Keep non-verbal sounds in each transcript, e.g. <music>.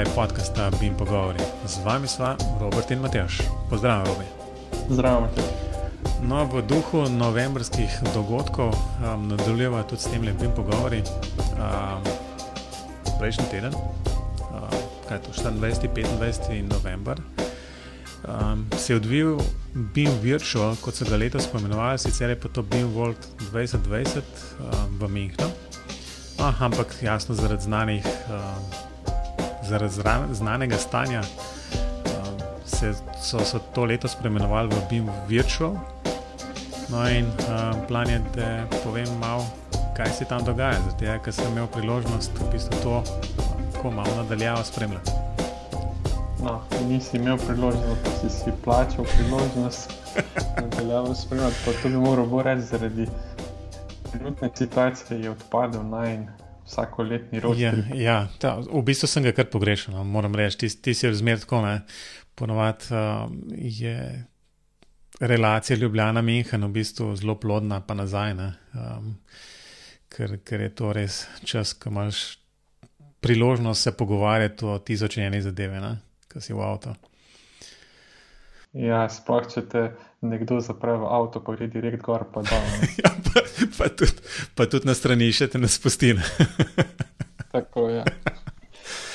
oddaji podcasta Bim Pogovori. Z vami sva Robert in Matjaš. Pozdravljen, Robi. Zdravo, Matjaš. No, v duhu novembrskih dogodkov um, nadaljujemo tudi s tem lepim pogovori. Um, prejšnji teden, um, kaj je to, 24. 25. november, um, se je odvijal Bim Virtual, kot so ga letos poimenovali, sicer je pa to Bim World 2020 um, v Münchnu. No, ampak jasno, zaradi, znanih, uh, zaradi znanega stanja uh, se, so, so to letos preimenovali v BIM Virtual. No, in uh, plan je, da povem malo, kaj se tam dogaja, zato ker sem imel priložnost v bistvu to tako malo nadaljavo spremljati. No, nisi imel priložnost, da si, si plačal priložnost nadaljavo spremljati, pa to bi moral reči zaradi trenutne situacije je odpadel naj vsako letni rok. Ja, ja ta, v bistvu sem ga kar pogrešal, no, moram reči. Ti, ti si razmer tako, ne. Ponovadi uh, je relacija Ljubljana-Minhen v bistvu zelo plodna, pa nazaj, um, ker, ker je to res čas, ko imaš priložnost se pogovarjati o tisoč eni zadeve, ki si v avtu. Ja, sploh če te nekdo zapre v avto, pa gre direkt gor, pa da. <laughs> ja, pa, pa, tudi, pa tudi na strani še te ne spusti. <laughs> Tako je. Ja.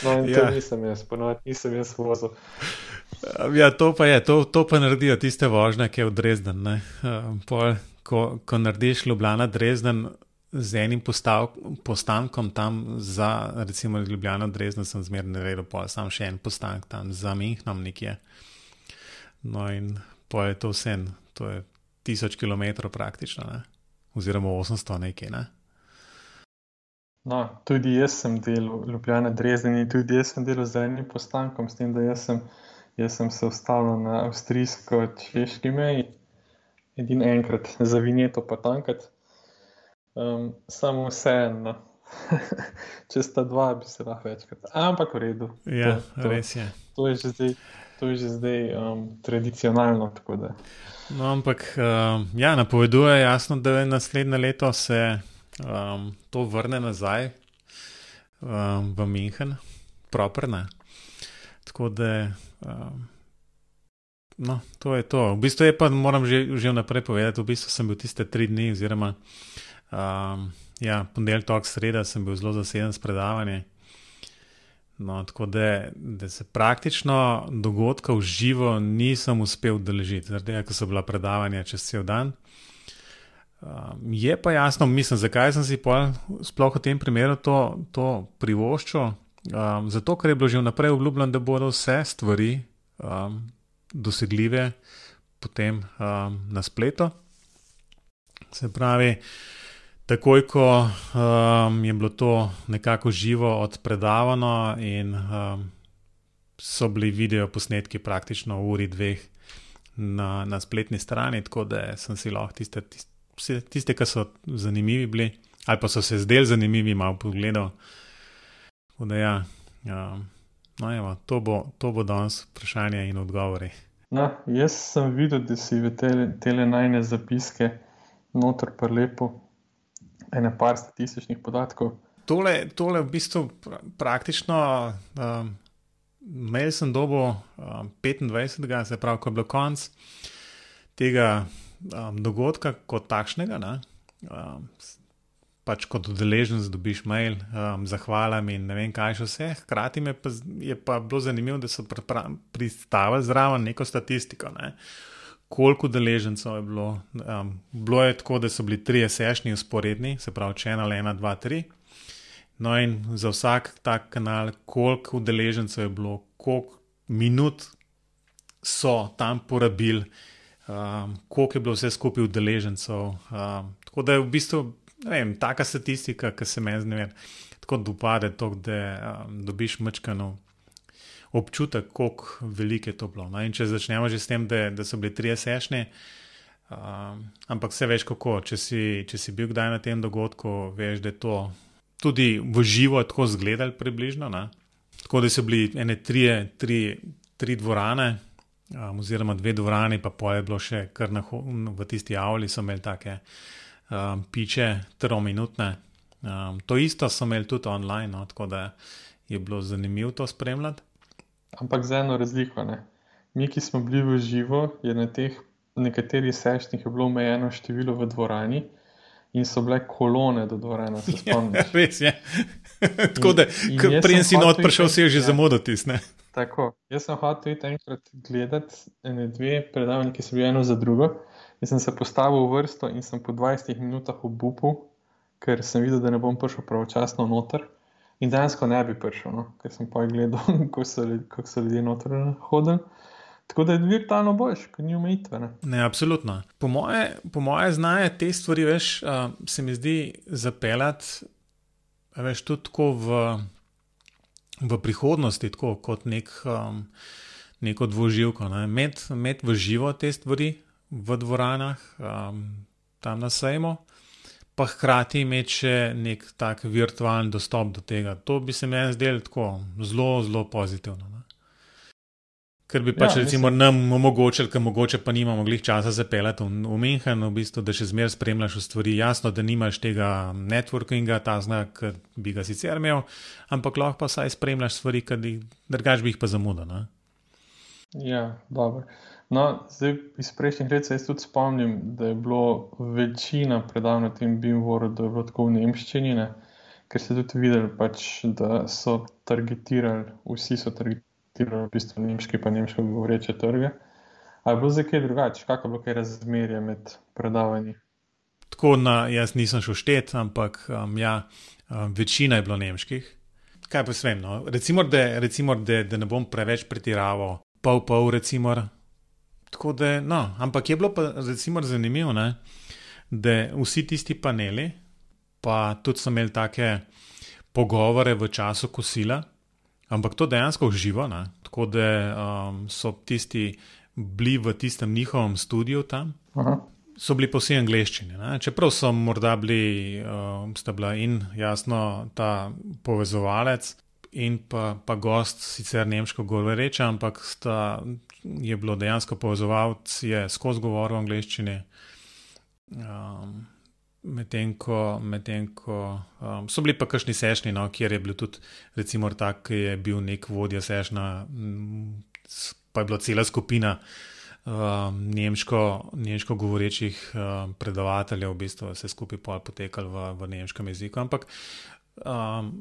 No, in ja. to nisem jaz, ponovadi nisem jaz vozil. Ja, to pa je, to, to pa naredijo tiste vožnje, ki je v Dresden. Pol, ko, ko narediš Ljubljana Dresden z enim postav, postankom tam za, recimo Ljubljana Dresden, sem zmerno naredil, pa sam še en postanek tam za Minhnom nekje. No, in pa je to vse, to je tisoč km praktično, ne? oziroma 800 nekaj. Ne? No, tudi jaz sem delal, ljubljene Dresden, tudi jaz sem delal z enim postankom, s tem, da jaz sem, jaz sem se ustavil na avstrijsko-češki meji, edin enkrat za vinjeto pa tankat. Um, samo vseeno. <laughs> Če sta dva, bi se lahko večkrat. Ampak v redu. Ja, to, to, res je. To je že zdaj to je že zdaj um, tradicionalno. No, ampak um, ja, napoveduje jasno, da je naslednje leto se um, to vrne nazaj um, v München, properna. Tako da. Um, No, to je to. V bistvu je pa, moram že, že vnaprej povedati, v bistvu sem bil tiste tri dni, oziroma um, ja, ponedeljek, sreda, sem bil zelo zaseden s predavanjem. No, tako da, da se praktično dogodka v živo nisem uspel udeležiti, zaradi tega, ker so bila predavanja čez cel dan. Um, je pa jasno, mislim, zakaj sem si sploh v tem primeru to, to privoščil. Um, zato, ker je bilo že vnaprej obljubljeno, da bodo vse stvari um, dosegljive potem um, na spletu. Se pravi, Takoj, ko um, je bilo to nekako živo odpredavano, in um, so bili video posnetki praktično v uri, dveh na, na spletni strani, tako da sem si lahko tiste, tiste, tiste ki so zanimivi bili, ali pa so se zdeli zanimivi, malo pogledal. Da, ja, um, no, evo, to, bo, to bo danes vprašanje in odgovori. No, jaz sem videl, da si v te, te najne zapiske noter pa lepo ene par statističnih podatkov. Tole, tole v bistvu praktično, um, mail sem dobil um, 25. se pravi, ko je bil konc tega um, dogodka kot takšnega. Ne, um, pač kot udeleženec dobiš mail, um, zahvalam in ne vem, kaj še vse. Hkrati pa, je pa bilo zanimivo, da so pristavili zraven neko statistiko. Ne koliko deležencev je bilo. Um, bilo je tako, da so bili tri sešni usporedni, se pravi, če ena, ena, dva, tri. No, in za vsak tak kanal, koliko deležencev je bilo, koliko minut so tam porabili, um, koliko je bilo vse skupaj udeležencev. Um, tako da je v bistvu, vem, taka statistika, ki se meni zdi, tako da upade, to, da um, dobiš mečkanov občutek, kako veliko je to bilo. No? Če začnemo že s tem, da, da so bili tri sešne, um, ampak vse veš kako. Če si, če si bil kdaj na tem dogodku, veš, da je to tudi v živo tako zgledal, približno. Ne? Tako da so bili ene tri, tri, tri dvorane, um, oziroma dve dvorani, pa pol je bilo še kar na, v tisti avli, so imeli take um, piče, trominutne. Um, to isto so imeli tudi online, no? tako da je bilo zanimivo to spremljati. Ampak z eno razliko. Ne? Mi, ki smo bili v živo, je na teh nekaterih sešnih bilo omejeno število v dvorani in so bile kolone do dvorane. <laughs> Ja, res je. <laughs> Tako da, prej si not prišel, si je že ja. zamudil tisne. Tako, jaz sem hotel iti enkrat gledati ene dve predavanja, ki so bili eno za drugo. Jaz sem se postavil v vrsto in sem po 20 minutah obupal, ker sem videl, da ne bom prišel pravočasno noter. In dejansko ne bi prišel, no? ker sem pa gledal, <laughs> kako so, kak so ljudje noter hodili. Tako da je virtualno boljš, kot ni omejitve. Ne? ne, absolutno. Po moje, po moje znanje te stvari, veš, uh, se mi zdi zapeljati, veš, tudi tako v v prihodnosti, tako kot nek, um, neko dvoživko. Ne. Med, med v živo te stvari v dvoranah, um, tam na sejmu, pa hkrati imeti še nek tak virtualni dostop do tega. To bi se mi zdelo tako zelo, zelo pozitivno. Ne. Ker bi pač ja, recimo nam omogočili, ker mogoče pa nimamo glih časa zapeljati v, v München, v bistvu, da še zmeraj spremljaš stvari. Jasno, da nimaš tega networkinga, ta znak, ki bi ga sicer imel, ampak lahko pa saj spremljaš stvari, ki drugač bi jih pa zamudil. Ja, dobro. No, zdaj iz prejšnjih let se jaz tudi spomnim, da je bilo večina predavanj na tem Bimvoru, da je bilo tako v nemščini, ne? ker ste tudi videli, pač, da so targetirali, vsi so targetirali v bistvu nemški pa nemško govoreče trge. Ali je bilo zdaj kaj drugače, kako je bilo kaj razmerje med predavanji? Tako, na, jaz nisem šel štet, ampak um, ja, um, večina je bilo nemških. Kaj pa svem, no? recimo, da, recimo da, da ne bom preveč pretiraval, pol pol, recimo. Tako da, no, ampak je bilo pa recimo zanimivo, ne? da vsi tisti paneli, pa tudi so imeli take pogovore v času kosila. Ampak to dejansko uživa, ne? tako da um, so tisti bili v tistem njihovem studiu tam. Aha. So bili posebej angliščini, ne? čeprav so morda bili, uh, sta bila in jasno ta povezovalec, in pa, pa gost, sicer nemško govoreče, ampak sta, je bilo dejansko povezovalec, je skozi govor v angliščini. Um, Medtem ko, med ko um, so bili pa kakšni sešni, no, kjer je bil tudi, recimo, tak, ki je bil nek vodja sešna, mm, pa je bila cela skupina um, nemško, nemško govorečih um, predavateljev, v bistvu vse skupaj potekalo v, v nemškem jeziku. Ampak um,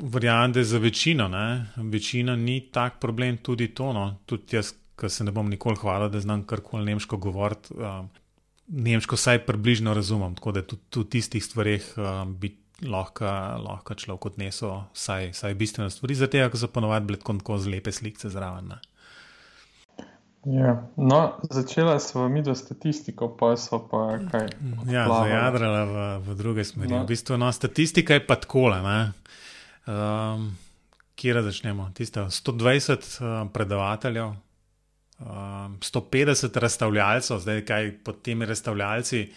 verjamem, da za večino, ne, večina ni tak problem tudi to. No, tudi jaz, ki se ne bom nikoli hvalil, da znam karkoli nemško govoriti. Um, nemško vsaj približno razumem, tako da tudi v tistih stvarih um, bi lahko, lahko človek odnesel vsaj, vsaj bistvene stvari, zato ker so ponovadi bile tako z lepe slike zraven. Ja. No, začela smo mi do statistiko, pa so pa kaj. Ja, zajadrala v, v druge smeri. No. V bistvu, no, statistika je pa tako. Um, Kje začnemo? Tiste 120 um, predavateljev, um, 150 razstavljalcev, zdaj kaj pod temi razstavljalci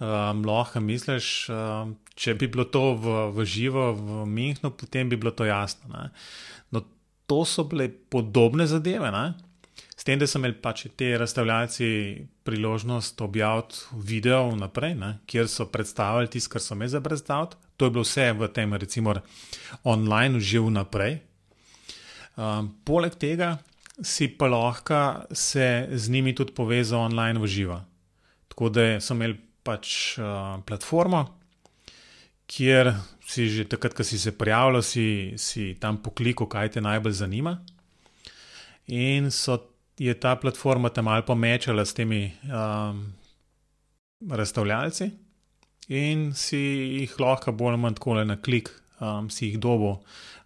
um, lahko misliš. Um, če bi bilo to v, v živo v Münchnu, potem bi bilo to jasno. No, to so bile podobne zadeve. Ne? S tem, da so imeli pač te razstavljalci priložnost objaviti video naprej, ne? kjer so predstavili tisto, kar so me za predstaviti. To je bilo vse v tem, recimo, online, že vnaprej. Um, poleg tega si pa lahko se z njimi tudi povezal online v živo. Tako da so imeli pač uh, platformo, kjer si že takrat, ko si se prijavljal, si, si tam poklikal, kaj te najbolj zanima. In so, je ta platforma tam malo pomečala s temi um, razstavljalci, in si jih lahko bolj ali manj tako na klik, um, si jih dobo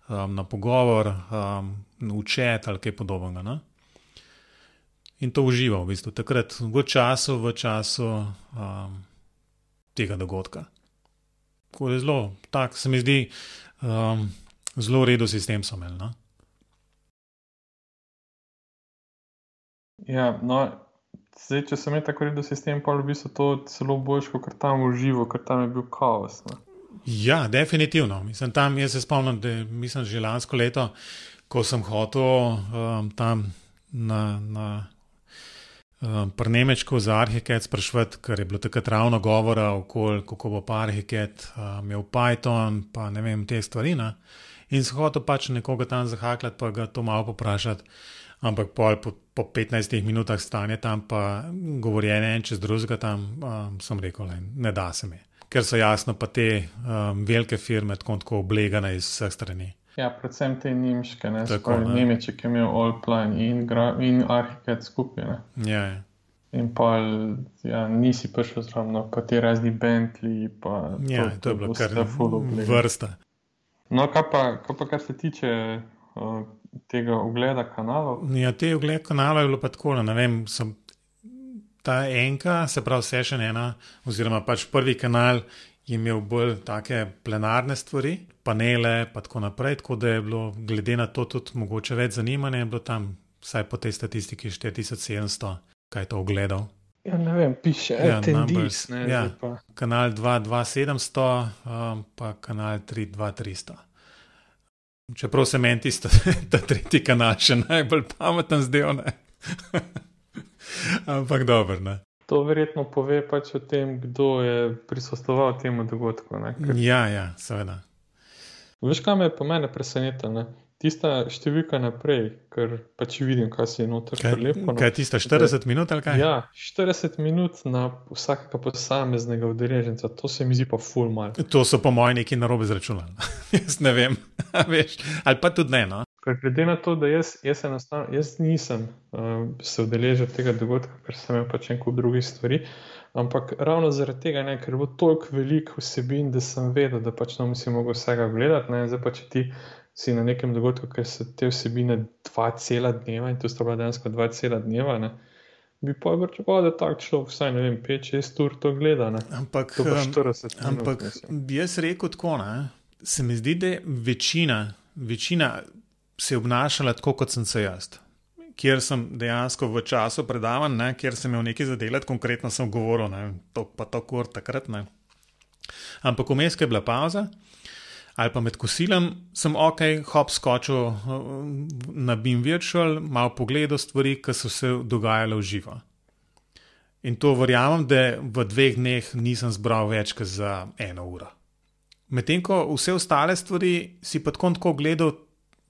um, na pogovor, um, učet ali kaj podobnega. Ne? In to uživa v bistvu takrat, v času, v času um, tega dogodka. Tako je zelo, tako se mi zdi, um, zelo redo sistem so imeli. No? Ja, no, zdaj, če sem imel tako redo sistem, pa bi se to celo boljš, kot tam uživo, ker tam je bil kaos. Ne? Ja, definitivno. Mislim, tam, jaz se spomnim, da je že lansko leto, ko sem hotel um, tam na, na um, Prnemečku za arhiket sprašvati, ker je bilo takrat ravno govora, okol, kako bo pa arhiket um, imel Python, pa ne vem te stvari. Ne? In se hotel pač nekoga tam zahakljati, pa ga to malo poprašati. Ampak pol, po, po 15 minutah stanja tam, pa govorjenje en čez drugega, tam um, sem rekel, le, ne da se mi. Ker so jasno, pa te um, velike firme tako, tako oblegane iz vseh strani. Ja, predvsem te nemške, ne tako ne. Nemček, ki je imel Allplan in, in Arhitekt skupaj. Ja, ja. In pa ja, nisi prišel zraven, no, pa ti razni Bentley. Pa, ja, to, to je bilo kar vrsta. No, kaj pa, kaj pa kar se tiče uh, tega ogleda kanalov? Ja, te ogled kanalov je bilo pa tako, ne vem, sem ta enka, se pravi, sešen ena, oziroma pač prvi kanal je imel bolj take plenarne stvari, panele in tako naprej, tako da je bilo glede na to tudi mogoče več zanimanja, je bilo tam, vsaj po tej statistiki, 4700, kaj to ogledal. Ja, ne vem, piše, ja, numbers, ne, ja, kanal 22700, um, pa kanal 32300. Čeprav se meni tisto, <laughs> ta tretji kanal še najbolj pameten zdel, ne. <laughs> Ampak dobro, ne. To verjetno pove pač o tem, kdo je prisostoval temu dogodku. Ker... Ja, ja, seveda. Veš, kaj me je po mene presenetilo? tista številka naprej, ker pač vidim, kaj se je noter lepo. No. Kaj je tista 40 minut ali kaj? Ja, 40 minut na vsakega posameznega udeleženca, to se mi zdi pa full mal. To so po mojem neki narobe zračunali. <laughs> jaz ne vem, <laughs> veš, ali pa tudi ne. No? Ker glede na to, da jaz, jaz, jaz nisem uh, se udeležil tega dogodka, ker sem imel pač nekaj drugih stvari. Ampak ravno zaradi tega, ne, ker bo toliko veliko vsebin, da sem vedel, da pač ne bi mogel vsega gledati. Ne, zdaj pa če ti si na nekem dogodku, ker so te vsebine dva cela dneva in to sta bila dejansko dva cela dneva. Ne? Bi pa pričakoval, da tak človek vsaj ne vem, 5-6 ur to gleda. Ne? Ampak, to 40 um, ampak bi jaz rekel tako, ne? se mi zdi, da je večina, večina se obnašala tako, kot sem se jaz. Ker sem dejansko v času predavan, ne, ker sem imel nekaj zadelati, konkretno sem govoril, ne, to pa tako ur takrat. Ne. Ampak vmes je bila pauza, ali pa med kosilom, sem ok, hop skočil na Beam Virtual, malo pogledal stvari, ki so se dogajale v živo. In to verjamem, da v dveh dneh nisem zbral več kot za eno uro. Medtem ko vse ostale stvari si pa tako gledal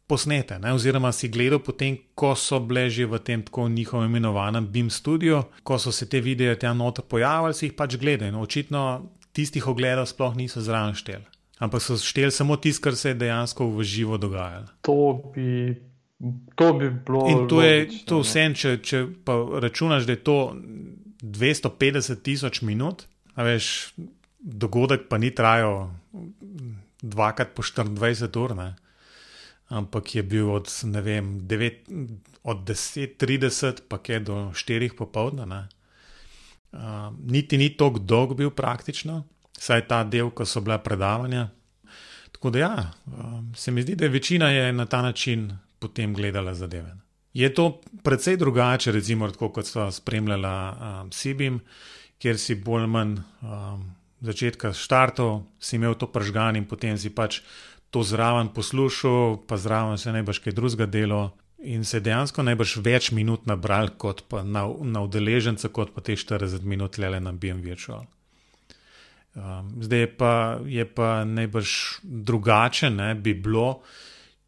posnete, ne? oziroma si gledal potem, ko so bile že v tem tako njihovem imenovanem Beam Studio, ko so se te videe tam noter pojavili, si jih pač gledal. In očitno tistih ogledov sploh niso zraven šteli ampak so šteli samo tisto, kar se je dejansko v živo dogajalo. To bi, to bi bilo. In to je to vse, če, če pa računaš, da je to 250 tisoč minut, a veš, dogodek pa ni trajal dvakrat po 24 ur. Ne? Ampak je bil od, vem, 9, od 10:30 pa je do 4 popoldne. Uh, niti ni tako dolg bil praktično, vsaj ta del, ko so bila predavanja. Tako da, ja, um, se mi zdi, da je večina je na ta način potem gledala zadeve. Je to precej drugače, recimo, tako, kot so spremljala um, Sibim, kjer si bolj ali manj um, začetka štartov, si imel to pržgan in potem si pač to zraven poslušal, pa zraven se najbrž kaj drugega delo. In se dejansko najbrž več minut nabral kot pa na, na udeležence, kot pa te 40 minut le na BM Virtual. Um, zdaj je pa, je pa najbrž drugače, ne bi bilo,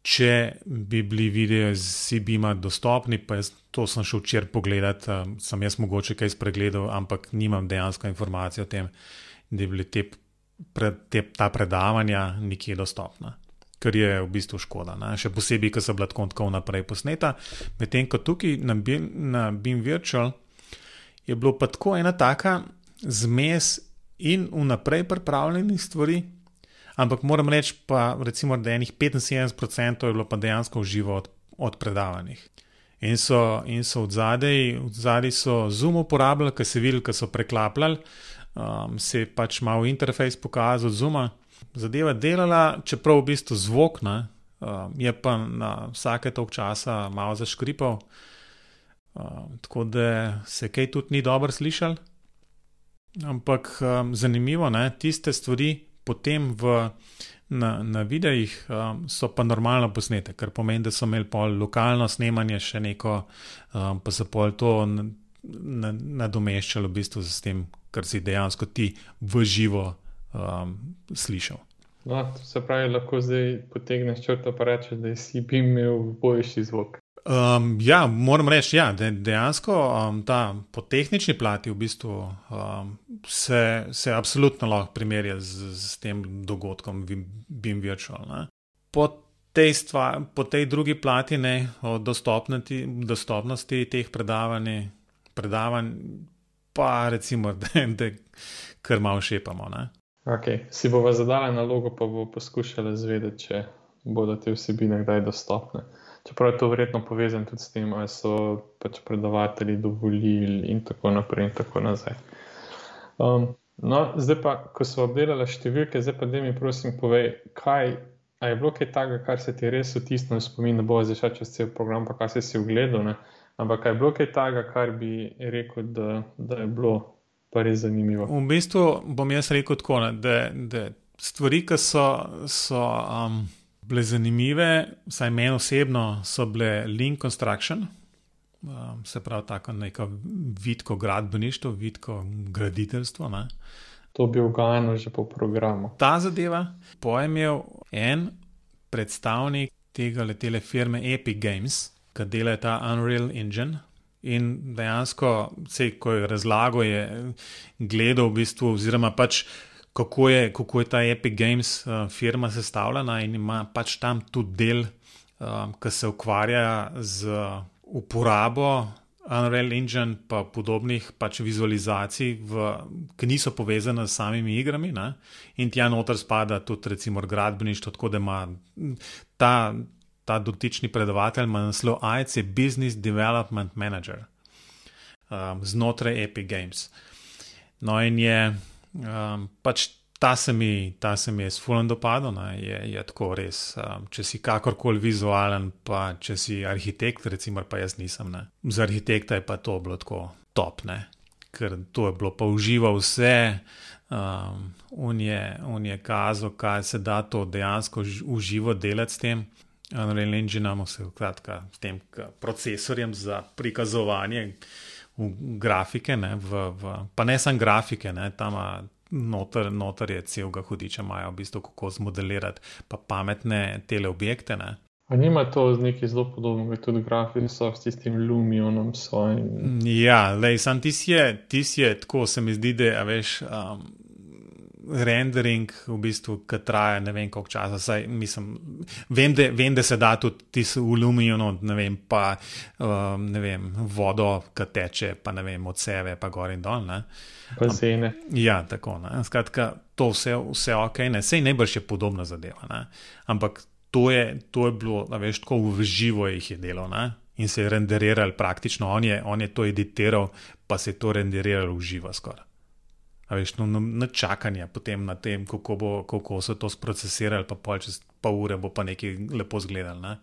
če bi bili videi z CBIM-a dostopni. Jaz, to sem šel včeraj pogledat, um, sem jaz mogoče kaj spregledal, ampak nimam dejansko informacije o tem, da bi bili te, pre, te, ta predavanja nekje dostopna. Kar je v bistvu škoda, ne? še posebej, ker so bila tako tako naprej posneta. Medtem ko tukaj na na BIM Virtual je bilo pa tako ena taka zmes in vnaprej pripravljenih stvari, ampak moram reči, pa, recimo, da enih 75% je bilo pa dejansko živo od, od predavanjih. In so, in so od zadaj, od zadaj so zoom uporabljali, ker so videli, ker so preklapljali, um, se je pač malo interfejs pokazal od zooma. Zadeva delala, čeprav v bistvu zvok, ne, um, je pa na vsake tok časa malo zaškripal, um, tako da se kaj tudi ni dobro slišal. Ampak um, zanimivo je, tiste stvari potem v, na, na videih um, so pa normalno posnete, kar pomeni, da so imeli pol lokalno snemanje, še neko, um, pa so pol to nadomeščalo na v bistvu s tem, kar si dejansko ti v živo um, slišal. No, se pravi, lahko zdaj potegneš črto in rečeš, da si bi imel boljši zvok. Um, ja, moram reči, ja, da dejansko um, ta po tehnični plati v bistvu um, se, se absolutno lahko primerja z, z tem dogodkom BIM Virtual. Po tej, stva, po tej drugi plati ne, o dostopnosti teh predavanj, predavanj pa recimo, <laughs> da, da kar malo šepamo. Okay. Si bomo zadali nalogo, pa bomo poskušali zvedeti, če bodo te vsebine kdaj dostopne. Čeprav je to verjetno povezano tudi s tem, ali so pač predavatelji dovolili in tako naprej in tako nazaj. Um, no, zdaj pa, ko so obdelali številke, zdaj pa da mi prosim povej, kaj je bilo kaj takega, kar se ti res vtisne v spomin, da bo zdaj šel čez cel program, pa kaj si si ogledal, ne? Ampak kaj je bilo kaj takega, kar bi rekel, da, da je bilo pa res zanimivo. V bistvu bom jaz rekel tako, ne, da, da stvari, ki so. so um, bile zanimive, vsaj meni osebno, so bile Link Construction, um, se pravi, tako neko vidko gradbeništvo, vidko graditeljstvo. Ne. To bi ugajeno že po programu. Ta zadeva, pojem je en predstavnik tega letele firme Epic Games, ki dela ta Unreal Engine. In dejansko, vse, ko je razlagal, je gledal v bistvu, oziroma pač kako je, kako je ta Epic Games uh, firma sestavljena in ima pač tam tudi del, um, ki se ukvarja z uporabo Unreal Engine pa podobnih pač vizualizacij, v, ki niso povezane s samimi igrami. Ne? In tja noter spada tudi recimo gradbeništvo, tako da ima ta, ta dotični predavatelj naslov IC Business Development Manager um, znotraj Epic Games. No in je um, pač ta se mi, ta se mi je s fulano dopadlo, je, je tako res. Um, če si kakorkoli vizualen, pa če si arhitekt, recimo, pa jaz nisem. Ne. Za arhitekta je pa to bilo tako top, ne. ker to je bilo pa uživo vse. Um, on, je, on je kazal, kaj se da to dejansko uživo delati s tem. Unreal Engine imamo se kratka, s tem procesorjem za prikazovanje v grafike, ne, v, v, pa ne samo grafike, ne, tam noter, noter je celega hudiča, imajo v bistvu kako zmodelirati pa pametne teleobjekte. Ne. A nima to z neki zelo podobnimi, tudi grafiki so s tistim lumionom svojim? Ja, lej, sam ti si je, je, tako se mi zdi, da veš. Um, rendering, v bistvu, ki traja ne vem koliko časa. Saj, mislim, vem, da, vem, da se da tudi ti v aluminiu, ne vem, pa um, ne vem, vodo, ki teče, pa ne vem, od sebe, pa gor in dol. Bazene. Ja, tako. Ne. Skratka, to vse, vse ok, ne. Sej najbrž je podobna zadeva. Ne. Ampak to je, to je bilo, veš, tako v živo jih je delo. Ne. In se je renderiral praktično, on je, on je to editiral, pa se je to renderiral v živo skoraj. A veš, no, no, na čakanje potem na tem, kako, bo, kako so to sprocesirali, pa pol čez pol ure bo pa nekaj lepo zgledal. Ne?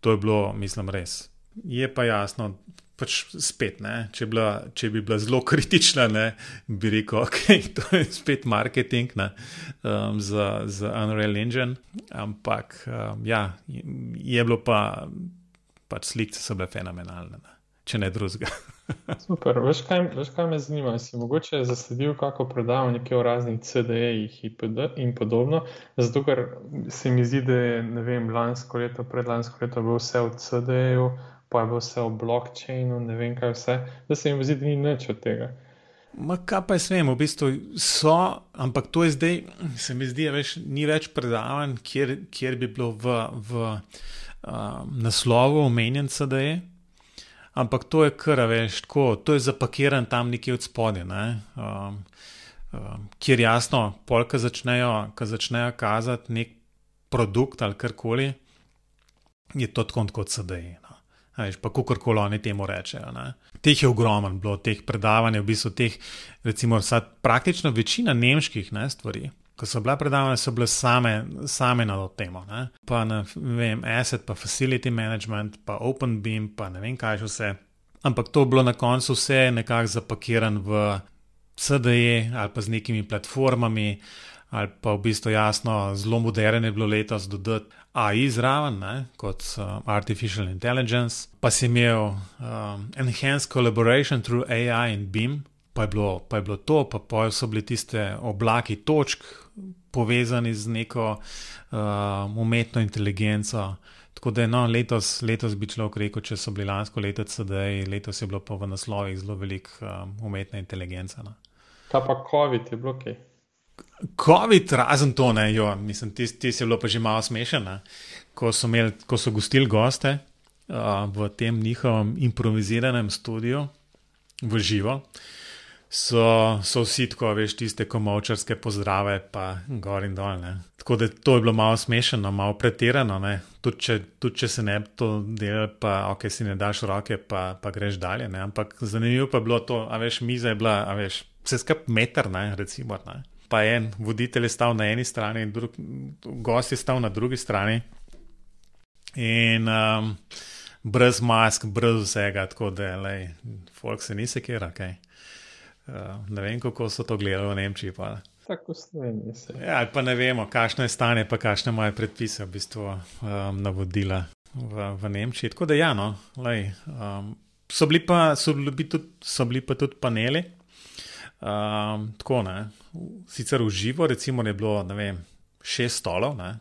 To je bilo, mislim, res. Je pa jasno, pač spet, če, bila, če bi bila zelo <laughs> kritična, ne, bi rekel, da okay, je to spet marketing ne, um, za, za Unreal Engine. Ampak um, ja, je bilo pa, pač slike so bile fenomenalne, ne, če ne drugega. <laughs> Super, veš kaj, veš, kaj me zanima? Si mogoče zasledil kako predavanje o raznih CD-jih in podobno? Zato, ker se mi zdi, da je vem, lansko leto, predlansko leto bilo vse v CD-ju, pa je bilo vse v blockchainu, ne vem kaj vse, da se mi zdi, da ni nič od tega. Ma kaj pa jaz vem, v bistvu so, ampak to je zdaj, se mi zdi, da ni več predavanj, kjer, kjer bi bilo v, v uh, naslovu omenjen CD-je ampak to je kar, veš, tako, to je zapakiran tam nekje od spodaj, ne? um, um, kjer jasno, polka začnejo, ko začnejo kazati nek produkt ali karkoli, je to tako kot sedaj. No? Veš, pa kako koli oni temu rečejo. Ne? Teh je ogromno bilo, teh predavanj, v bistvu teh, recimo, praktično večina nemških ne, stvari ko so bila predavanja, so bile same, same na to temo. Ne? Pa na vem, asset, pa facility management, pa open beam, pa ne vem kaj še vse. Ampak to je bilo na koncu vse nekako zapakirano v CDE ali pa z nekimi platformami, ali pa v bistvu jasno, zelo moderno je bilo letos dodati AI zraven, ne? kot uh, Artificial Intelligence, pa si imel um, Enhanced Collaboration through AI in BIM. Pa je, bilo, pa je bilo to, pa, pa so bili tiste oblaki točk, povezani z neko uh, umetno inteligenco. Tako da no, letos, letos bi človek rekel, če so bili lansko leto CD, letos je bilo pa v naslovih zelo veliko um, umetne inteligence. No. Kaj pa COVID je bilo kaj? COVID, razen to, ne, jo, mislim, ti, ti si bilo pa že malo smešen, ko so, imeli, ko so gostili goste uh, v tem njihovem improviziranem studiu v živo. So, so vsi tako, veš, tiste komovčarske pozdrave, pa gor in dol. Ne. Tako da to je bilo malo smešno, malo pretirano. Tudi če, tud, če se ne bi to delal, pa ok, si ne daš roke, pa, pa greš dalje. Ne. Ampak zanimivo pa je bilo to, a veš, miza je bila, a veš, vse skupaj meter, ne, recimo. Ne. Pa en voditelj je stal na eni strani, drug, gost je stal na drugi strani. In um, brez mask, brez vsega, tako da je, folk se ni sekira, kaj. Uh, ne vem, kako so to gledali v Nemčiji. Pa. Tako slovenije se. Ja, pa ne vemo, kakšno je stanje, pa kakšne moje predpise v bistvu um, navodila v, v Nemčiji. Tako da, ja, no, lej, um, so, bili pa, so, bili tudi, so bili pa tudi paneli. Um, tako ne. Sicer v živo, recimo, je bilo vem, šest stolov, ne,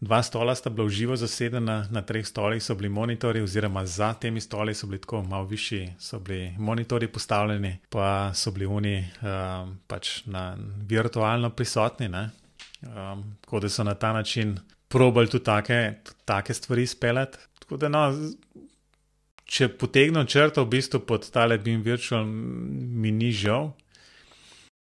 Dva stola sta bila v živo zasedena, na treh stolih so bili monitori, oziroma za temi stoli so bili tako malo višji, so bili monitori postavljeni, pa so bili oni um, pač na virtualno prisotni. Um, tako da so na ta način probali tudi take, take stvari speljati. Tako da, no, če potegnem črto v bistvu pod tale BIM Virtual, mi ni žal.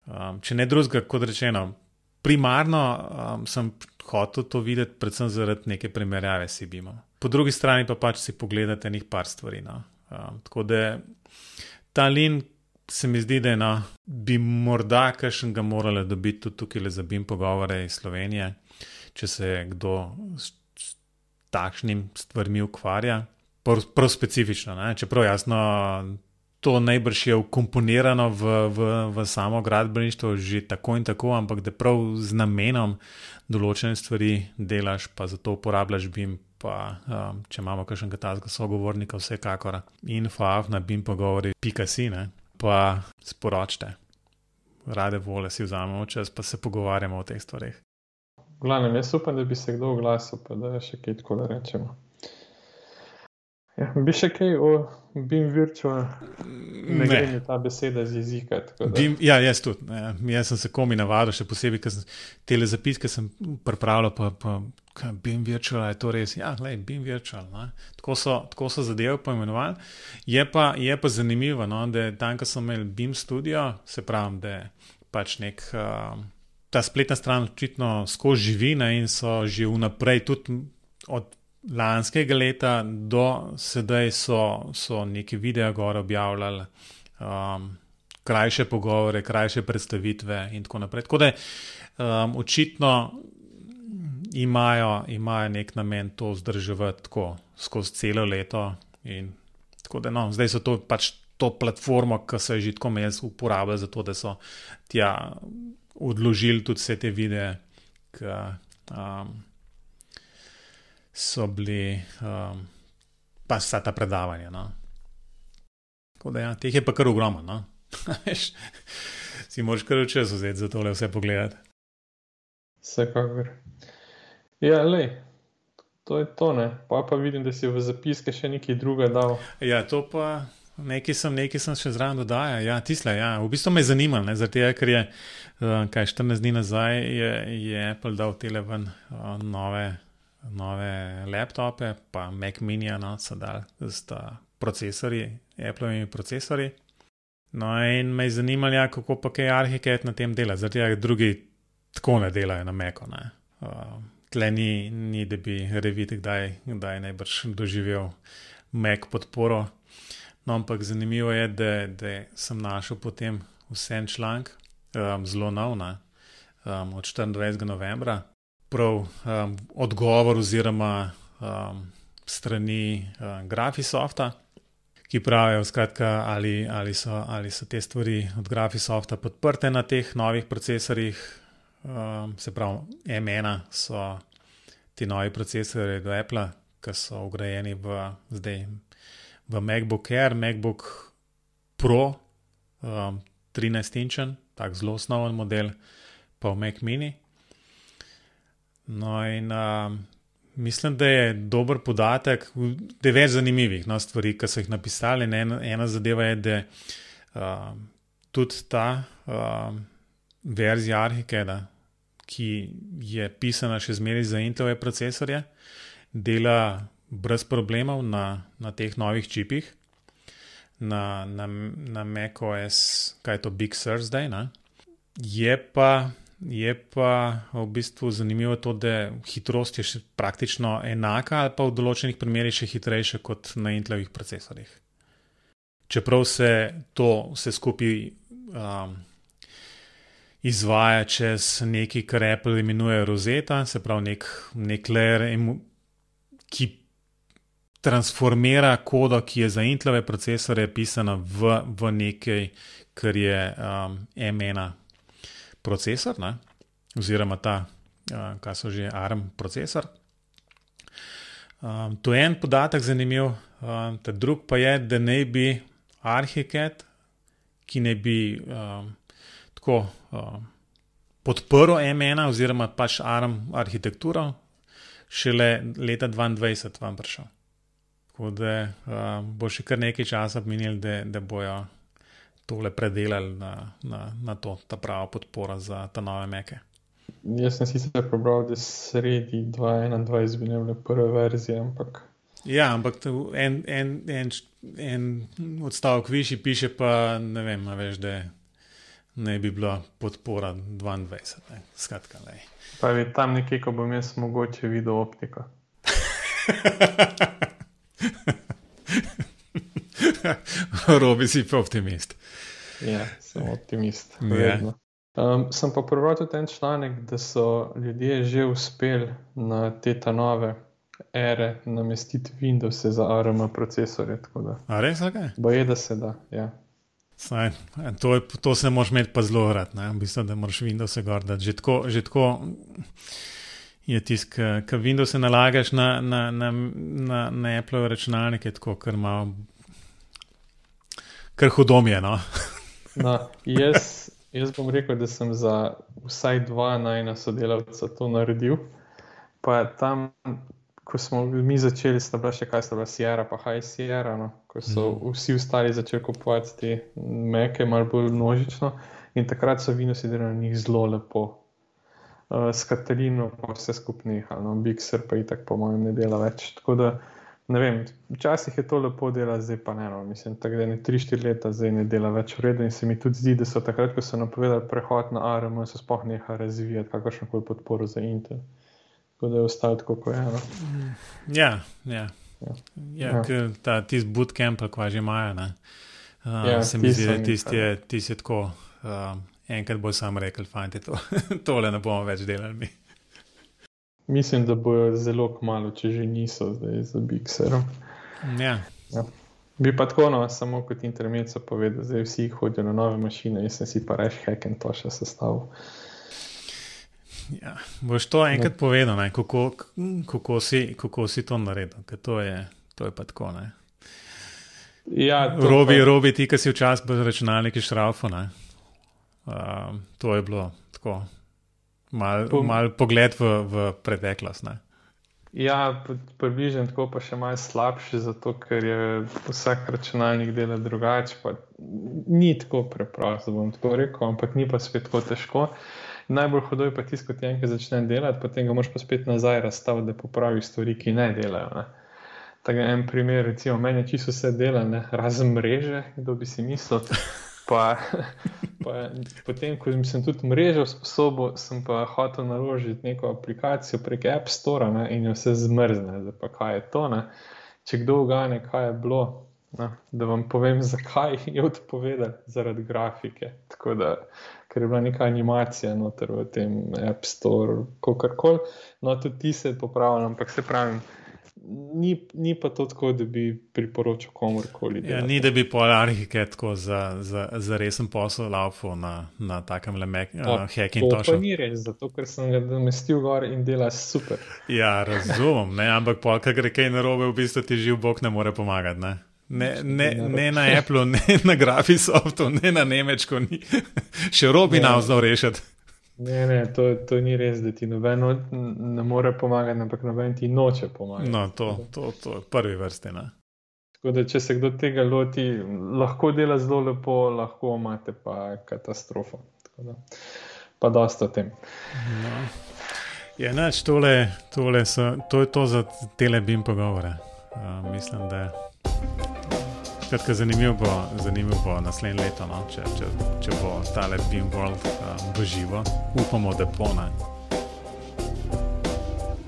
Um, če ne drugega, kot rečeno, primarno um, sem hotel to videti, predvsem zaradi neke primerjave s Sibimom. Po drugi strani pa pač si pogledate nekaj par stvari. No. Um, tako da ta lin se mi zdi, da je, no, bi morda kakšen ga morali dobiti tudi tukaj za BIM pogovore iz Slovenije, če se kdo s, s takšnim stvarmi ukvarja. Prav, prav specifično, ne? čeprav jasno to najbrž je ukomponirano v, v, v samo gradbeništvo že tako in tako, ampak da prav z namenom določene stvari delaš, pa zato uporabljaš BIM. Pa, um, če imamo kakšnega tazga sogovornika, vsekakor info, na BIM pogovori, pika si, ne? pa sporočite. Rade vole si vzamemo čas, pa se pogovarjamo o teh stvarih. Glavno, jaz upam, da bi se kdo oglasil, pa da je še kaj tako, da rečemo. Ja, bi še kaj o BIM virtual, ne gre ta beseda z jezika. BIM, ja, jaz tudi. Ja, jaz sem se komi navadil, še posebej, ker sem te zapiske pripravljal, pa, pa BIM virtual je to res. Ja, le BIM virtual. Tako so, tako so zadeve poimenovali. Je pa, je pa zanimivo, no, da tam, ko smo imeli BIM studio, se pravi, da je pač nek. Uh, Ta spletna stran očitno skozi živi ne, in so že vnaprej, tudi od lanskega leta do sedaj so, so neki video gor objavljali, um, krajše pogovore, krajše predstavitve in tako naprej. Tako da um, očitno imajo, imajo nek namen to vzdrževati tako skozi celo leto. Tako da no, zdaj so to pač to platformo, ki se je že tako mez uporabljala za to, da so tja odložili tudi vse te videe. K, um, so bili um, pa vsa ta predavanja. No. Da, ja, teh je pa kar ogromno. No. <laughs> si moraš kar čas vzeti za tole vse pogledati. Vsekakor. Ja, le. To je to, ne. Pa pa vidim, da si v zapiske še nekaj druga dal. Ja, to pa nekaj sem, nekaj sem še zraven dodajal. Ja, tisle, ja. V bistvu me je zanimalo, zato ker je, uh, kaj 14 dni nazaj je, je Apple dal tele ven uh, nove nove laptope, pa Mac Mini, no, so dal z procesori, Apple'ovimi procesori. No, in me je zanimalo, ja, kako pa kaj arhitekt na tem dela, zato ker drugi tako ne delajo na Macu. Uh, tle ni, ni, da bi revit kdaj, kdaj najbrž doživel Mac podporo. No, ampak zanimivo je, da, da sem našel potem vse en članek, um, zelo nov, um, od 24. novembra, prav um, odgovor oziroma um, strani um, Graphisofta, ki pravijo, skratka, ali, ali, so, ali so te stvari od Graphisofta podprte na teh novih procesorjih. Um, se pravi, M1 so ti novi procesori do Apple, ki so ugrajeni v, zdaj, v MacBook Air, MacBook Pro, um, 13-inčen, tako zelo osnoven model pa v Mac mini. No, in uh, mislim, da je dober podatek, da je več zanimivih no, stvari, ki so jih napisali. Ena, ena zadeva je, da uh, tudi ta uh, verzija Arhikeda, ki je pisana še zmeraj za Intelove procesorje, dela brez problemov na, na teh novih čipih, na, na, na macOS, kaj je to Big Sur zdaj. Ne? Je pa Je pa v bistvu zanimivo to, da hitrost je praktično enaka, ali pa v določenih primerjih še hitrejša kot na Intelovih procesorjih. Čeprav se to vse skupaj um, izvaja čez nekaj, kar Apple imenuje Rosetta, se pravi nek, nek layer, ki transformira kodo, ki je za Intelove procesore pisana v, v nekaj, kar je um, M1 procesor, ne? oziroma ta, uh, kaj so že ARM procesor. Um, to je en podatek zanimiv, um, ta drug pa je, da naj bi Arhiket, ki naj bi um, tako um, podprl M1 oziroma pač ARM arhitekturo, šele leta 2022 vam prišel. Tako da um, bo še kar nekaj časa minil, da, da bojo tole predelali na, na, na to, ta prava podpora za ta nove meke. Jaz sem sicer prebral, da sredi 2021 bi bile prve verzije, ampak. Ja, ampak en, en, en, en odstavek višji piše, pa ne vem, veš, da ne bi bila podpora 22. Ne. Skratka, ne. Pa je tam nekje, ko bom jaz mogoče videl optiko. <laughs> <laughs> Robi si pa optimist. Ja, sem optimist. Ja. Um, sem pa prebral tudi en članek, da so ljudje že uspeli na te nove ere namestiti Windows za ARM procesore. A res, kaj? Boje, da se da. Ja. Saj, to, je, to se moraš imeti pa zelo rad, v bistvu, da moraš Windows gordati. Že tako, že tako je tisk, ki Windows nalagaš na, na, na, na, na Apple računalnike, tako kar malo, kar hudomje. No? <laughs> No, jaz, jaz bom rekel, da sem za vsaj dva najna sodelavca to naredil. Pa tam, ko smo mi začeli, sta bila še kaj, sta bila Sierra, pa High Sierra, no? ko so mm. vsi ostali začeli kupovati te meke, malo bolj množično. In takrat so vino sedeli na njih zelo lepo. Uh, s Katarino pa vse skupaj, no, Big Sur pa itak, po mojem, ne dela več. Tako da ne vem, včasih je to lepo dela, zdaj pa ne. No. Mislim, da je 3-4 leta zdaj ne dela več v redu in se mi tudi zdi, da so takrat, ko so napovedali prehod na ARM, so sploh nehali razvijati kakršno koli podporo za Intel. Tako da je ostalo tako, kot je. No. Ja, ja. Ja, ja, ja. ta tisti bootcamp, ko že imajo. Uh, ja, se mi zdi, da tisti je, tist je tako. Uh, enkrat bo sam rekel, fajn, to, <laughs> tole ne bomo več delali. Mislim, da bojo zelo kmalo, če že niso zdaj za Bixerom. Ja. Ja. Bi pa tako, no, samo kot intermezzo povedal, da vsi hodijo na nove mašine, jaz sem si pa reš hacken to še sestavil. Ja, boš to enkrat ja. povedal, ne, kako, kako, si, kako si to naredil, ker to je, to je pa tako. Ne. Ja, robi, pa... robi ti, ki si včasih brez računalnika šraufo. Uh, to je bilo tako mal, po, mal pogled v, v preteklost. Ne? Ja, približno tako, pa še malo slabši, zato ker je vsak računalnik dela drugače. Ni tako preprosto, bom tako rekel, ampak ni pa spet tako težko. Najbolj hudo je pa tisto, ko ti enkrat začne delati, potem ga moraš pa spet nazaj razstaviti, da popravi stvari, ki ne delajo. Ne. Tako en primer, recimo, meni je čisto vse dela, ne? razen mreže, kdo bi si mislil. Pa, <laughs> pa, potem, ko sem tudi mrežo sposobil, sem pa hotel naložiti neko aplikacijo prek App Store ne, in jo vse zmrzne. Pa kaj je to? Ne? Če kdo ugane, kaj je bilo, ne? da vam povem, <laughs> zakaj je odpovedal, zaradi grafike. Da, ker je bila neka animacija noter v tem App Store, kako koli. No, tudi ti se popravljam, ampak se pravim ni, ni pa to tako, da bi priporočil komorkoli. Ja, ni, da bi polarike tako za, za, za resen posel laufo na, na takem le uh, hacking točku. To pa ni res, zato ker sem ga namestil gor in dela super. Ja, razumem, ne, ampak pol, kar gre kaj narobe, v bistvu ti živ bog ne more pomagati. Ne? Ne, ne, ne na Apple, ne na Graphisoftu, ne na Nemčko, <laughs> še robi nam znal rešiti. Ne, ne, to, to ni res, da ti noben ne more pomagati, ampak noben ti noče pomagati. No, to, to, to je prvi vrsti. Ne? Tako da, če se kdo tega loti, lahko dela zelo lepo, lahko imate pa katastrofo. Da, pa dosta o tem. No. Je ja, neč, tole, tole so, to je to za telebim pogovore. Uh, mislim, da je. Skratka, zanimivo bo, zanimiv bo naslednje leto, no? če, če, če bo tale Beam World um, v živo. Upamo, da pone.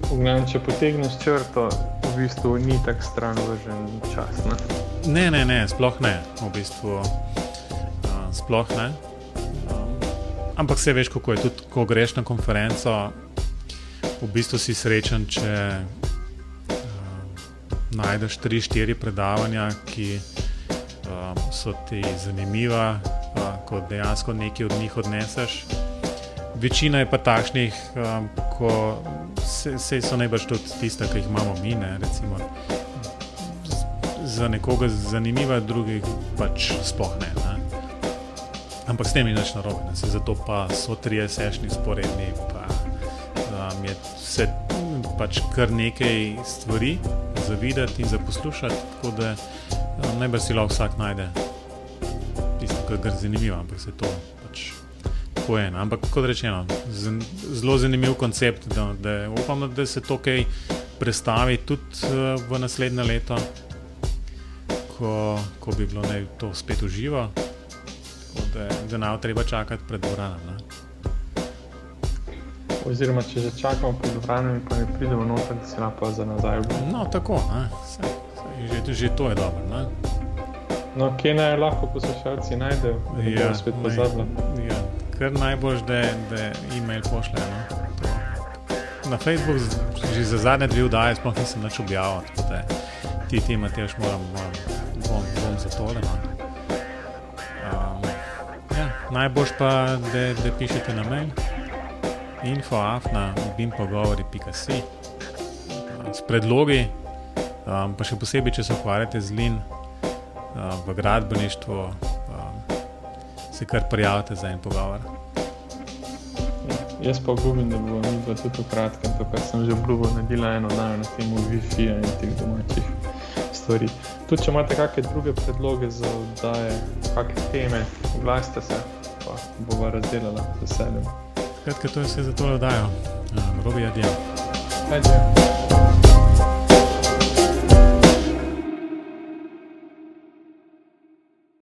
Pogledam, če potegneš črto, v bistvu ni tako stran vržen čas. Ne? ne, ne, ne, sploh ne. V bistvu, uh, sploh ne. Um, ampak se veš, kako je tudi, ko greš na konferenco, v bistvu si srečen, če uh, najdeš tri, štiri predavanja, ki so ti zanimiva, uh, ko dejansko nekaj od njih odneseš. Večina je pa takšnih, um, ko se, se so najbrž tudi tiste, ki jih imamo mi, ne, recimo, za nekoga zanimiva, drugih pač sploh ne. ne. Ampak s tem je nič narobe, ne. zato pa so tri sešni sporedni, pa um, je vse pač kar nekaj stvari za videti in za poslušati, tako da um, najbrž si lahko vsak najde kar zanimivo, ampak se to pač poje. Ampak kot rečeno, zelo zanimiv koncept, da, da upam, da se to kaj predstavi tudi uh, v naslednje leto, ko, ko bi bilo ne, to spet uživo, da, da ne bo treba čakati pred dvoranom. Oziroma, če že čakamo pred dvoranom, pa ne pridemo noter, da se lahko za nazaj vrnemo. No, tako, se, se, že, že to je dobro. No, kje naj lahko poslušalci najdejo, da ja, spet pozabili? Ja, kar najbolj, da, da e-mail pošljejo. No? Na Facebooku že za zadnje dve vdaje sploh nisem več objavil, tako da ti ti imaš, moram, moram bom, bom za tole. No? Um, ja, najbolj pa, da, da pišete na mail infoafna bimpogovori.si s predlogi, um, pa še posebej, če se ukvarjate z lin v gradbeništvu, se kar prijavite za en pogovor. Jaz pa obljubim, da bo mi pa tudi v kratkem, to kar sem že obljubil, naredila eno dan na temu Wi-Fi in teh domačih stvari. Tudi če imate kakšne druge predloge za oddaje, kakšne teme, oglasite se, pa bova razdelala z veseljem. Skratka, to je vse za to oddajo. Robi, adijo. Adijo.